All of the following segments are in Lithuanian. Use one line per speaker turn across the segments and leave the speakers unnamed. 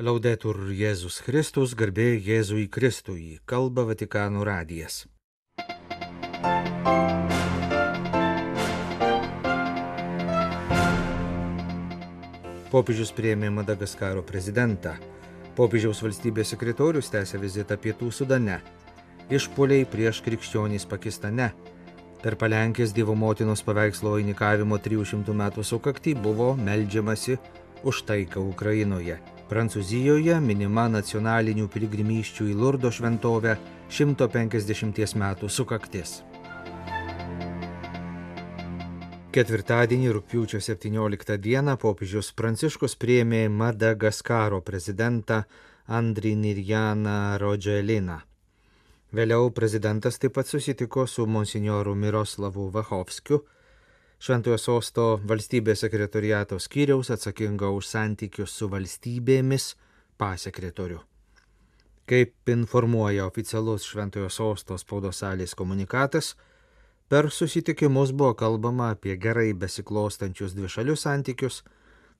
Laudetur Jėzus Kristus, garbė Jėzui Kristui, kalba Vatikano radijas. Popiežius priėmė Madagaskaro prezidentą. Popiežiaus valstybės sekretorius tęsė vizitą Pietų Sudane. Išpoliai prieš krikščionys Pakistane. Per palenkės Dievo motinos paveikslo vainikavimo 300 metų sukaktį buvo meldžiamasi už taiką Ukrainoje. Prancūzijoje minima nacionalinių piligrimyščių į Lurdo šventovę 150 metų sukaktis. Ketvirtadienį rūpiučio 17 dieną popiežius Pranciškus priėmė Madagaskaro prezidentą Andrį Nirjaną Rodželiną. Vėliau prezidentas taip pat susitiko su monsinjoru Miroslavu Vachovskiu, Šventojo sosto valstybės sekretoriato skyriaus atsakingo už santykius su valstybėmis pasekretoriu. Kaip informuoja oficialus Šventojo sosto spaudos salės komunikatas, per susitikimus buvo kalbama apie gerai besiklostančius dvišalius santykius,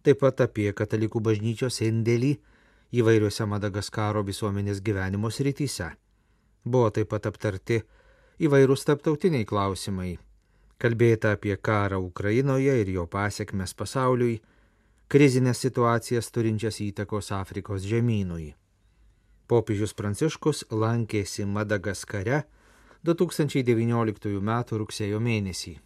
taip pat apie katalikų bažnyčios indėlį įvairiuose Madagaskaro visuomenės gyvenimo srityse. Buvo taip pat aptarti įvairūs taptautiniai klausimai kalbėta apie karą Ukrainoje ir jo pasiekmes pasauliui, krizinės situacijas turinčias įtakos Afrikos žemynui. Popiežius Pranciškus lankėsi Madagaskare 2019 m. rugsėjo mėnesį.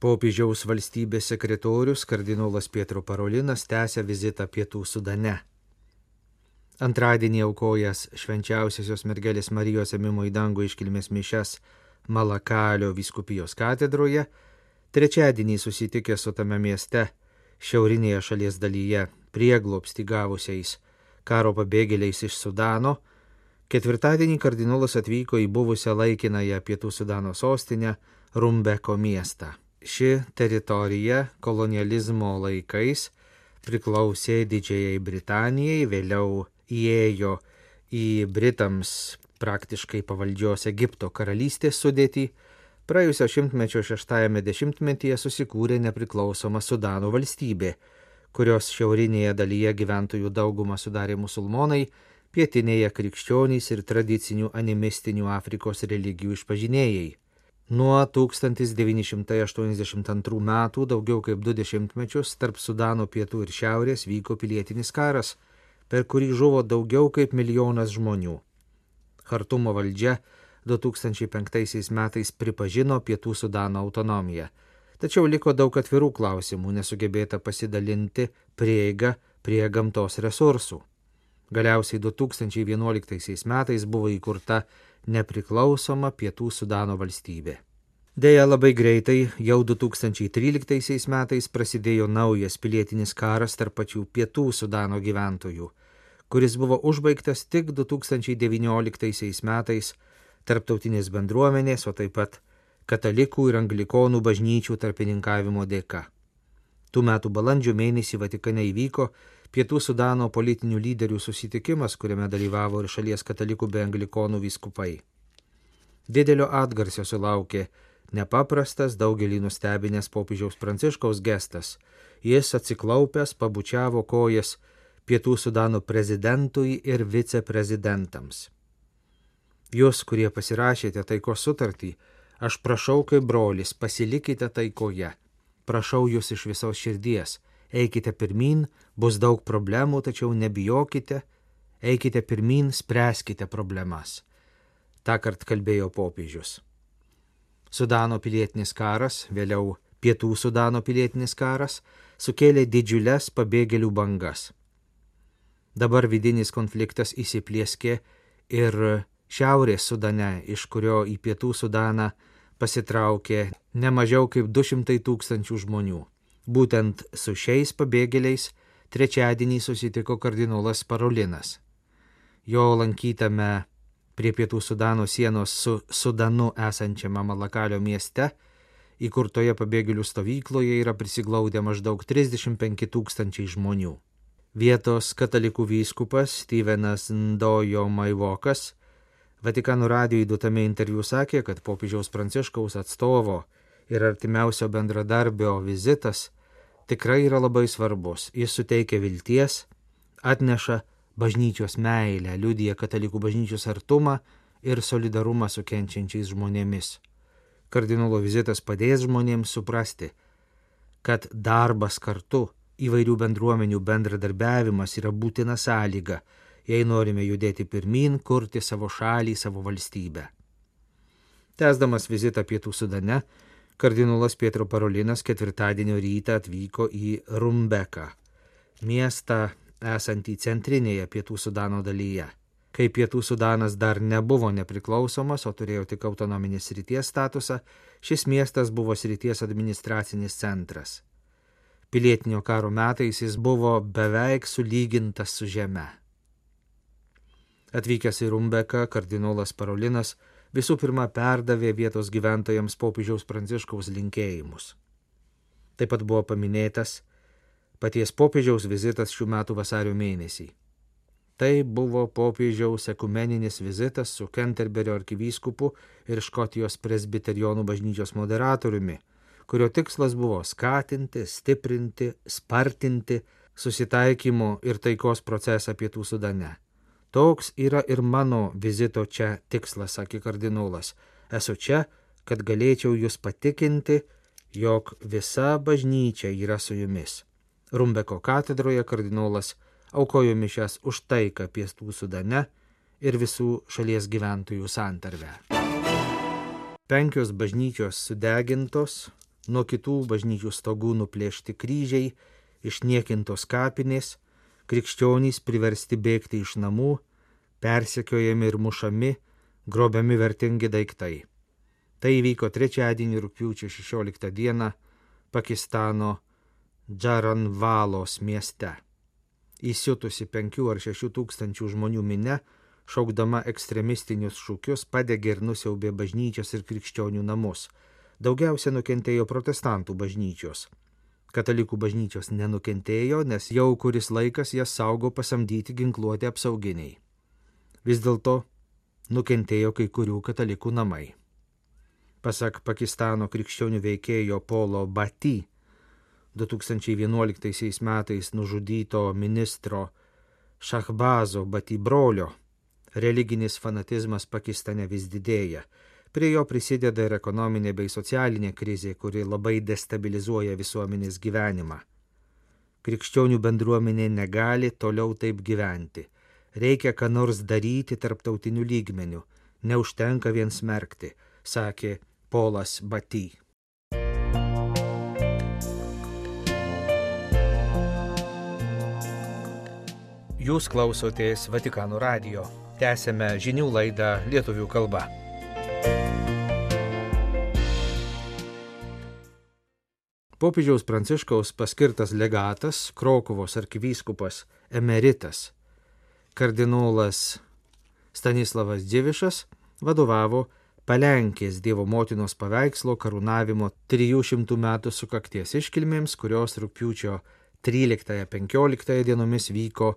Popiežiaus valstybės sekretorius kardinolas Pietro Parolinas tęsia vizitą Pietų Sudane. Antradienį aukojęs švenčiausiosios mergelės Marijos emimo į dangų iškilmės mišes Malakalio viskupijos katedroje, trečiadienį susitikę su tame mieste, šiaurinėje šalies dalyje, prieglopsti gavusiais karo pabėgėliais iš Sudano, ketvirtadienį kardinolas atvyko į buvusią laikinąją Pietų Sudano sostinę Rumbeko miestą. Ši teritorija kolonializmo laikais priklausė Didžiajai Britanijai, vėliau įėjo į Britams praktiškai pavaldžios Egipto karalystės sudėtį, praėjusio šimtmečio šeštajame dešimtmetyje susikūrė nepriklausoma Sudano valstybė, kurios šiaurinėje dalyje gyventojų daugumą sudarė musulmonai, pietinėje krikščionys ir tradicinių animistinių Afrikos religijų išpažinėjai. Nuo 1982 metų daugiau kaip du dešimtmečius tarp Sudano pietų ir šiaurės vyko pilietinis karas, per kurį žuvo daugiau kaip milijonas žmonių. Hartumo valdžia 2005 metais pripažino Pietų Sudano autonomiją. Tačiau liko daug atvirų klausimų, nesugebėta pasidalinti prieiga prie gamtos resursų. Galiausiai 2011 metais buvo įkurta nepriklausoma Pietų Sudano valstybė. Deja, labai greitai, jau 2013 metais prasidėjo naujas pilietinis karas tarp pačių Pietų Sudano gyventojų kuris buvo užbaigtas tik 2019 metais tarptautinės bendruomenės, o taip pat katalikų ir anglikonų bažnyčių tarpininkavimo dėka. Tų metų balandžio mėnesį Vatikane įvyko Pietų Sudano politinių lyderių susitikimas, kuriame dalyvavo ir šalies katalikų bei anglikonų vyskupai. Didelio atgarsio sulaukė nepaprastas daugelį nustebinęs popiežiaus pranciškaus gestas. Jis atsiklaupęs pabučiavo kojas Pietų Sudano prezidentui ir viceprezidentams. Jūs, kurie pasirašėte taikos sutartį, aš prašau kaip brolis, pasilikite taikoje. Prašau jūs iš visos širdies. Eikite pirmin, bus daug problemų, tačiau nebijokite. Eikite pirmin, spręskite problemas. Ta kart kalbėjo popiežius. Sudano pilietinis karas, vėliau Pietų Sudano pilietinis karas, sukėlė didžiulės pabėgėlių bangas. Dabar vidinis konfliktas įsiplieskė ir Šiaurės Sudane, iš kurio į Pietų Sudaną pasitraukė ne mažiau kaip 200 tūkstančių žmonių. Būtent su šiais pabėgėliais trečiadienį susitiko kardinolas Parolinas. Jo lankytame prie Pietų Sudano sienos su Sudanu esančiame Malakalio mieste, įkurtoje pabėgėlių stovykloje yra prisiglaudę maždaug 35 tūkstančiai žmonių. Vietos katalikų vyskupas Stevenas Ndojo Maivokas Vatikano radijui duotame interviu sakė, kad popiežiaus pranciškaus atstovo ir artimiausio bendradarbio vizitas tikrai yra labai svarbus. Jis suteikia vilties, atneša bažnyčios meilę, liudija katalikų bažnyčios artumą ir solidarumą su kenčiančiais žmonėmis. Kardinolo vizitas padės žmonėms suprasti, kad darbas kartu, įvairių bendruomenių bendradarbiavimas yra būtina sąlyga, jei norime judėti pirmin, kurti savo šalį, savo valstybę. Tęsdamas vizitą Pietų Sudane, kardinolas Pietro Parolinas ketvirtadienio rytą atvyko į Rumbeką, miestą esantį centrinėje Pietų Sudano dalyje. Kai Pietų Sudanas dar nebuvo nepriklausomas, o turėjo tik autonominės srities statusą, šis miestas buvo srities administracinis centras. Pilietinio karo metais jis buvo beveik sulygintas su žeme. Atvykęs į Rumbeką, kardinolas Parolinas visų pirma perdavė vietos gyventojams popiežiaus pranciškaus linkėjimus. Taip pat buvo paminėtas paties popiežiaus vizitas šių metų vasario mėnesį. Tai buvo popiežiaus ekumeninis vizitas su Kenterberio arkivyskupu ir Škotijos presbiterionų bažnyčios moderatoriumi, kurio tikslas buvo skatinti, stiprinti, spartinti susitaikymo ir taikos procesą pietų sudane. Toks yra ir mano vizito čia tikslas, sakė kardinolas. Esu čia, kad galėčiau jūs patikinti, jog visa bažnyčia yra su jumis. Rumbeko katedroje kardinolas aukojo mišes už taiką pietų sudane ir visų šalies gyventojų santarvę. Penkios bažnyčios sudegintos, nuo kitų bažnyčių stogų nuplėšti kryžiai, išniekintos kapinės, krikščionys priversti bėgti iš namų, persekiojami ir mušami, grobiami vertingi daiktai. Tai įvyko trečiadienį rūpiučio 16 dieną Pakistano Džaranvalos mieste. Įsiutusi penkių ar šešių tūkstančių žmonių minė, šaukdama ekstremistinius šūkius, padegė ir nusiaubė bažnyčias ir krikščionių namus. Daugiausia nukentėjo protestantų bažnyčios. Katalikų bažnyčios nenukentėjo, nes jau kuris laikas jas saugo pasamdyti ginkluoti apsauginiai. Vis dėlto nukentėjo kai kurių katalikų namai. Pasak Pakistano krikščionių veikėjo Polo Bati, 2011 metais nužudyto ministro Šahbazo Bati brolio, religinis fanatizmas Pakistane vis didėja. Prie jo prisideda ir ekonominė bei socialinė krizė, kuri labai destabilizuoja visuomenės gyvenimą. Krikščionių bendruomenė negali toliau taip gyventi. Reikia ką nors daryti tarptautiniu lygmeniu, neužtenka vien smerkti, sakė Polas Baty. Jūs klausotės Vatikano radio. Tęsėme žinių laidą lietuvių kalba. Popiežiaus Pranciškaus paskirtas legatas, Krokuvos arkivyskupas emeritas, kardinolas Stanislavas Dievišas vadovavo Palenkės Dievo motinos paveikslo karūnavimo 300 metų sukakties iškilmėms, kurios rūpiučio 13-15 dienomis vyko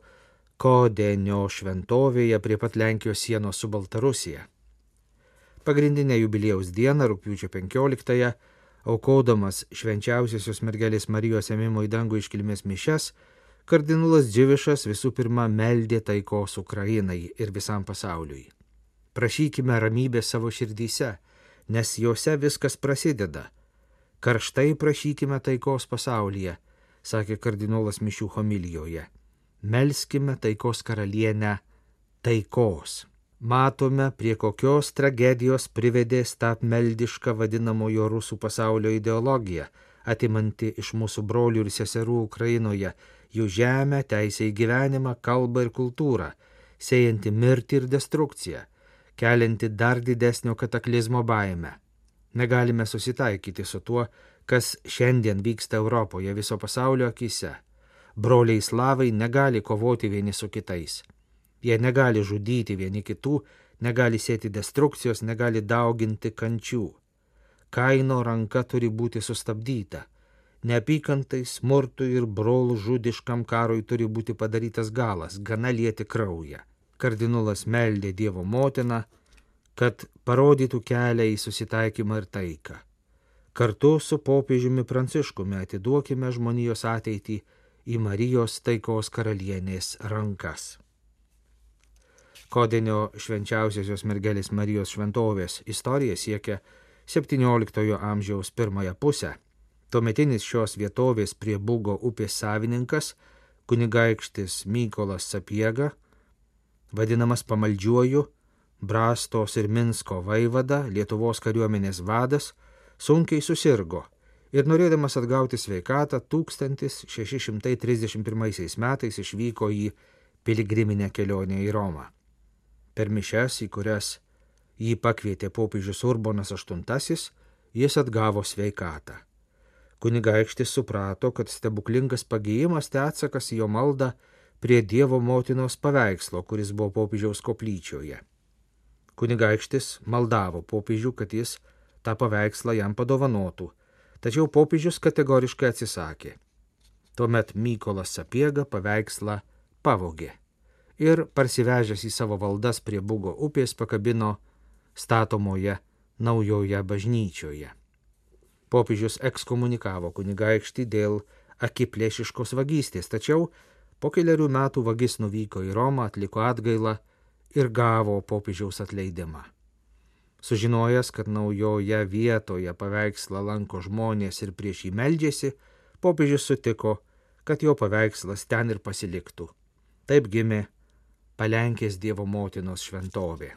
Kodenio šventovėje prie pat Lenkijos sienos su Baltarusija. Pagrindinę jubiliejaus dieną, rūpiučio 15-ąją, aukodamas švenčiausiosios mergelės Marijos ėmimo į dangų iškilmės mišes, kardinolas Dživišas visų pirma meldė taikos Ukrainai ir visam pasauliui. Prašykime ramybės savo širdyse, nes juose viskas prasideda. Karštai prašykime taikos pasaulyje, sakė kardinolas Mišių homilijoje. Melskime taikos karalienę taikos. Matome, prie kokios tragedijos privedė stapmeldiška vadinamojo rusų pasaulio ideologija, atimanti iš mūsų brolių ir seserų Ukrainoje jų žemę, teisę į gyvenimą, kalbą ir kultūrą, siejanti mirtį ir destrukciją, kelianti dar didesnio kataklizmo baimę. Negalime susitaikyti su tuo, kas šiandien vyksta Europoje viso pasaulio akise broliai slavai negali kovoti vieni su kitais. Jie negali žudyti vieni kitų, negali sėti destrukcijos, negali dauginti kančių. Kaino ranka turi būti sustabdyta. Neapykantai, smurtui ir brolų žudiškam karui turi būti padarytas galas, gana lieti kraują. Kardinolas meldė Dievo motiną, kad parodytų kelią į susitaikymą ir taiką. Kartu su popiežiumi Pranciškumi atiduokime žmonijos ateitį į Marijos taikos karalienės rankas. Kodinio švenčiausiosios mergelės Marijos šventovės istorija siekia XVII amžiaus pirmąją pusę. Tuometinis šios vietovės prie Bugo upės savininkas, kunigaikštis Mykolas Sapiega, vadinamas pamaldžiuoju, Brastos ir Minsko vaivada, Lietuvos kariuomenės vadas, sunkiai susirgo ir norėdamas atgauti sveikatą 1631 metais išvyko į piligriminę kelionę į Romą. Per mišes, į kurias jį pakvietė popiežius Urbonas VIII, jis atgavo sveikatą. Kunigaikštis suprato, kad stebuklingas pagėjimas tai atsakas į jo maldą prie Dievo motinos paveikslo, kuris buvo popiežiaus koplyčioje. Kunigaikštis maldavo popiežių, kad jis tą paveikslą jam padovanotų, tačiau popiežius kategoriškai atsisakė. Tuomet Mykolas Sapiega paveikslą pavogė ir parsivežęs į savo valdas prie Bugo upės pakabino statomoje naujoje bažnyčioje. Popiežius ekskomunikavo kunigaikštį dėl akiplėšiškos vagystės, tačiau po keliarių metų vagis nuvyko į Romą, atliko atgailą ir gavo popiežiaus atleidimą. Sužinojęs, kad naujoje vietoje paveikslą lanko žmonės ir prieš jį meldžiasi, popiežius sutiko, kad jo paveikslas ten ir pasiliktų. Taip gimė Palenkės Dievo motinos šventovė.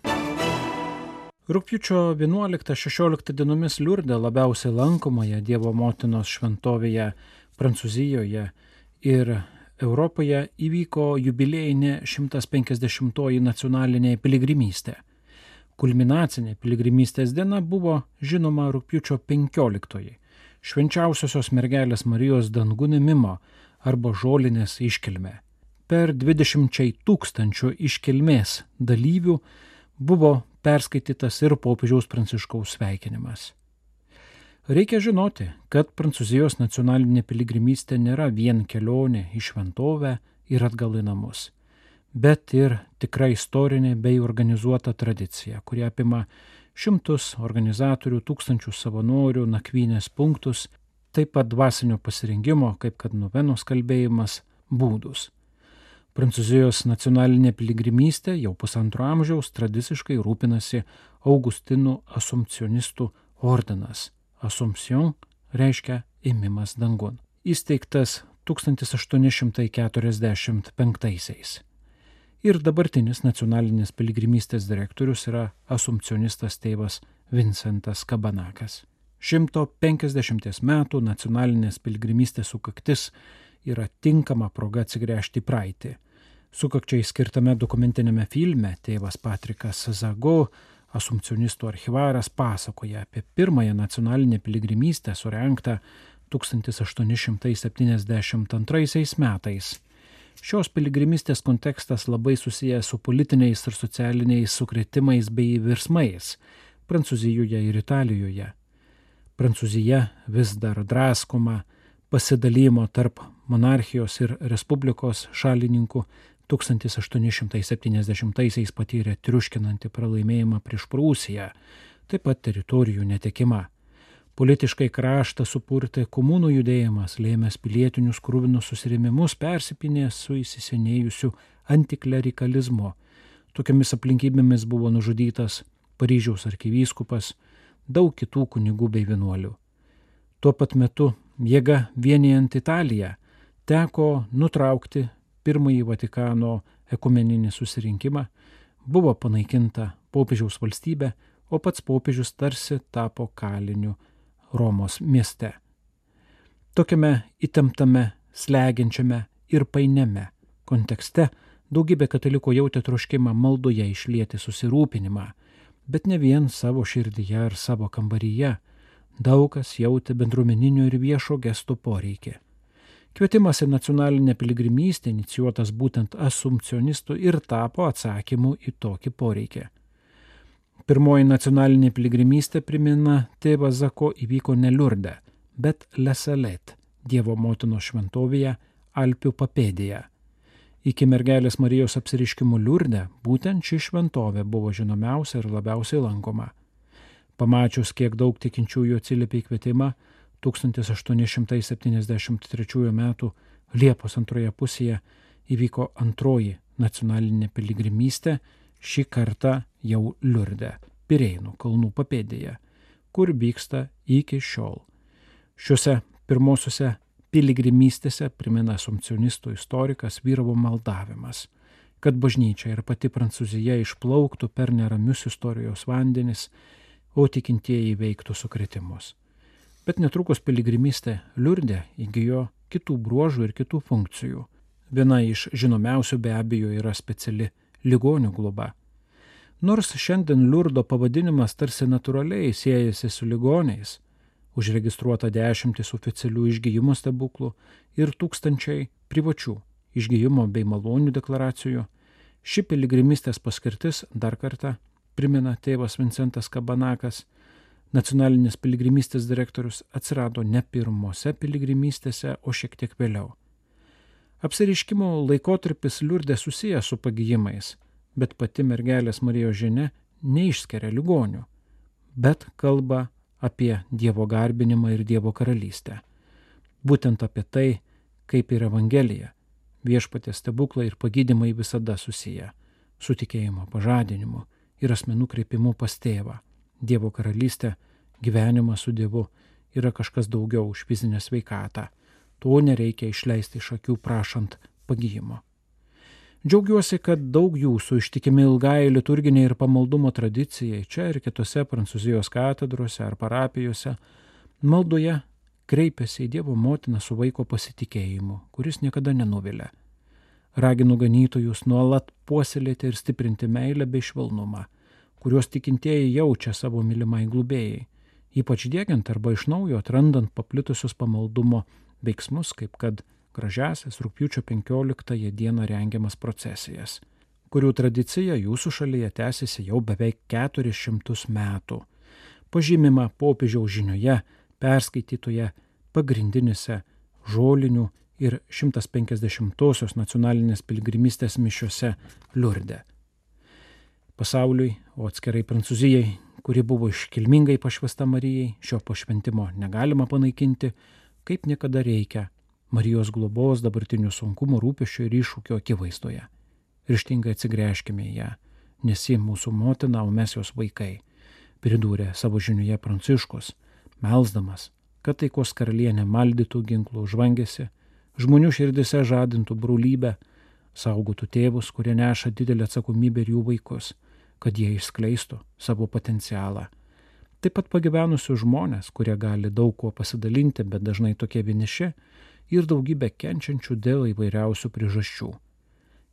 Rūpiučio 11-16 dienomis Liurdė labiausiai lankomoje Dievo motinos šventovėje Prancūzijoje ir Europoje įvyko jubiliejinė 150-oji nacionalinė piligrimystė. Kulminacinė piligrimystės diena buvo žinoma rūpiučio 15-oji - švenčiausiosios mergelės Marijos dangų nimimo arba žolinės iškilmė. Per 20 tūkstančių iškilmės dalyvių buvo perskaitytas ir popiežiaus pranciškaus sveikinimas. Reikia žinoti, kad Prancūzijos nacionalinė piligrimystė nėra vien kelionė į šventovę ir atgal į namus, bet ir tikra istorinė bei organizuota tradicija, kuri apima šimtus organizatorių, tūkstančius savanorių, nakvynės punktus, taip pat dvasinio pasirinkimo, kaip kad nuvenos kalbėjimas, būdus. Prancūzijos nacionalinė piligrimystė jau pusantro amžiaus tradiciškai rūpinasi Augustinų asumcionistų ordinas Assumption reiškia ėmimas dangun. Įsteigtas 1845-aisiais. Ir dabartinis nacionalinės piligrimystės direktorius yra asumcionistas tėvas Vincentas Kabanakas. 150 metų nacionalinės piligrimystės sukaktis yra tinkama proga atsigręžti praeitį. Sukakčiai skirtame dokumentinėme filme tėvas Patrikas Zago Asumcionistų archivaras pasakoja apie pirmąją nacionalinę piligrimystę surenktą 1872 metais. Šios piligrimystės kontekstas labai susijęs su politiniais ir socialiniais sukretimais bei virsmais Prancūzijoje ir Italijoje. Prancūzija vis dar draskoma pasidalymo tarp monarchijos ir respublikos šalininkų 1870-aisiais patyrė triuškinantį pralaimėjimą prieš Prūsiją, taip pat teritorijų netekimą. Politiškai kraštą supurtė komunų judėjimas, lėmęs pilietinius krūvinus susirėmimus, persipinė su įsisenėjusiu antiklerikalizmu. Tokiamis aplinkybėmis buvo nužudytas Paryžiaus arkivyskupas, daug kitų kunigų bei vienuolių. Tuo pat metu jėga vienijant Italiją teko nutraukti pirmąjį Vatikano ekumeninį susirinkimą, buvo panaikinta popiežiaus valstybė, o pats popiežius tarsi tapo kaliniu Romos mieste. Tokiame įtemptame, slegiančiame ir painėme kontekste daugybė katalikų jautė troškimą maldoje išlieti susirūpinimą, bet ne vien savo širdyje ar savo kambaryje, daug kas jautė bendruomeninio ir viešo gesto poreikį. Kvietimas į nacionalinę piligrimystę inicijuotas būtent asumcionistų ir tapo atsakymu į tokį poreikį. Pirmoji nacionalinė piligrimystė, primina tėvas Zako, įvyko ne Liurde, bet Lesalet, Dievo motinos šventovėje Alpių papėdėje. Iki mergelės Marijos apsiriškimų Liurde būtent ši šventovė buvo žinomiausia ir labiausiai lankoma. Pamačius, kiek daug tikinčiųjų atsiliepė į kvietimą, 1873 m. Liepos antroje pusėje įvyko antroji nacionalinė piligrimystė, šį kartą jau Liurde, Pireinų kalnų papėdėje, kur vyksta iki šiol. Šiuose pirmosiuose piligrimystėse, primena asumcionistų istorikas, vyravo maldavimas, kad bažnyčia ir pati Prancūzija išplauktų per neramius istorijos vandenis, o tikintieji veiktų sukretimus. Bet netrukus piligrimystė Liurdė įgyjo kitų bruožų ir kitų funkcijų. Viena iš žinomiausių be abejo yra speciali ligonių globa. Nors šiandien Liurdo pavadinimas tarsi natūraliai siejasi su ligoniais, užregistruota dešimtis oficialių išgyjimo stebuklų ir tūkstančiai privačių išgyjimo bei malonių deklaracijų, ši piligrimistės paskirtis dar kartą primena tėvas Vincentas Kabanakas, nacionalinės piligrimystės direktorius atsirado ne pirmose piligrimystėse, o šiek tiek vėliau. Apsiriškimo laikotarpis liurdė susijęs su pagyjimais, bet pati mergelės Marijos žinia neišskeria ligonių, bet kalba apie Dievo garbinimą ir Dievo karalystę. Būtent apie tai, kaip ir Evangelija, viešpatės stebuklai ir pagydymai visada susiję su tikėjimo pažadinimu ir asmenų kreipimu pas tėvą. Dievo karalystė, gyvenimas su Dievu yra kažkas daugiau už fizinę sveikatą. To nereikia išleisti iš akių prašant pagyjimo. Džiaugiuosi, kad daug jūsų ištikimi ilgai liturginiai ir pamaldumo tradicijai čia ir kitose Prancūzijos katedrose ar parapijose maldoje kreipiasi į Dievo motiną su vaiko pasitikėjimu, kuris niekada nenuvilia. Raginu ganytojus nuolat puoselėti ir stiprinti meilę bei švelnumą, kuriuos tikintieji jaučia savo mylimai glubėjai, ypač dėgiant arba iš naujo atrandant paplitusius pamaldumo veiksmus, kaip kad gražiasias rūpiučio 15 dieną rengiamas procesijas, kurių tradicija jūsų šalyje tęsiasi jau beveik 400 metų. Pažymima popiežiaus žinioje, perskaitytoje pagrindinėse žolinių ir 150-osios nacionalinės piligrimystės mišiuose Liurde. Pasauliui, o atskirai Prancūzijai, kuri buvo iškilmingai pašvesta Marijai, šio pašventimo negalima panaikinti, kaip niekada reikia Marijos globos dabartinių sunkumų, rūpeščių ir iššūkio akivaizdoje. Ryštingai atsigręžkime į ją, nes ji mūsų motina, o mes jos vaikai, pridūrė savo žiniuje Pranciškus, melzdamas, kad taikos karalienė maldytų ginklų žvangėsi, žmonių širdise žadintų brūlybę, saugotų tėvus, kurie neša didelę atsakomybę ir jų vaikus, kad jie išskleistų savo potencialą. Taip pat pagyvenusius žmonės, kurie gali daug kuo pasidalinti, bet dažnai tokie vieniši, ir daugybę kenčiančių dėl įvairiausių priežasčių.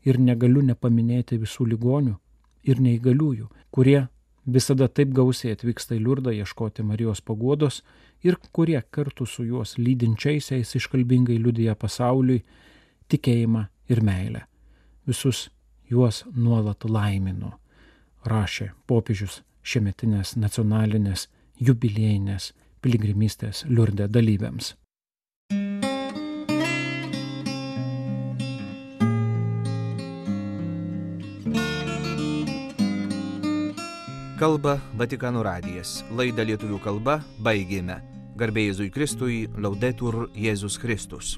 Ir negaliu nepaminėti visų ligonių ir neįgaliųjų, kurie visada taip gausiai atvyksta į Liurdą ieškoti Marijos paguodos ir kurie kartu su juos lydinčiaisiais iškalbingai liudija pasauliui tikėjimą ir meilę. Visus juos nuolat laiminu, rašė popiežius šiemetinės nacionalinės jubiliejinės piligrimystės Liurdė dalyviams.
Kalba Vatikano radijas. Laidą lietuvių kalba baigėme. Garbėjai Jėzui Kristui, laudetur Jėzus Kristus.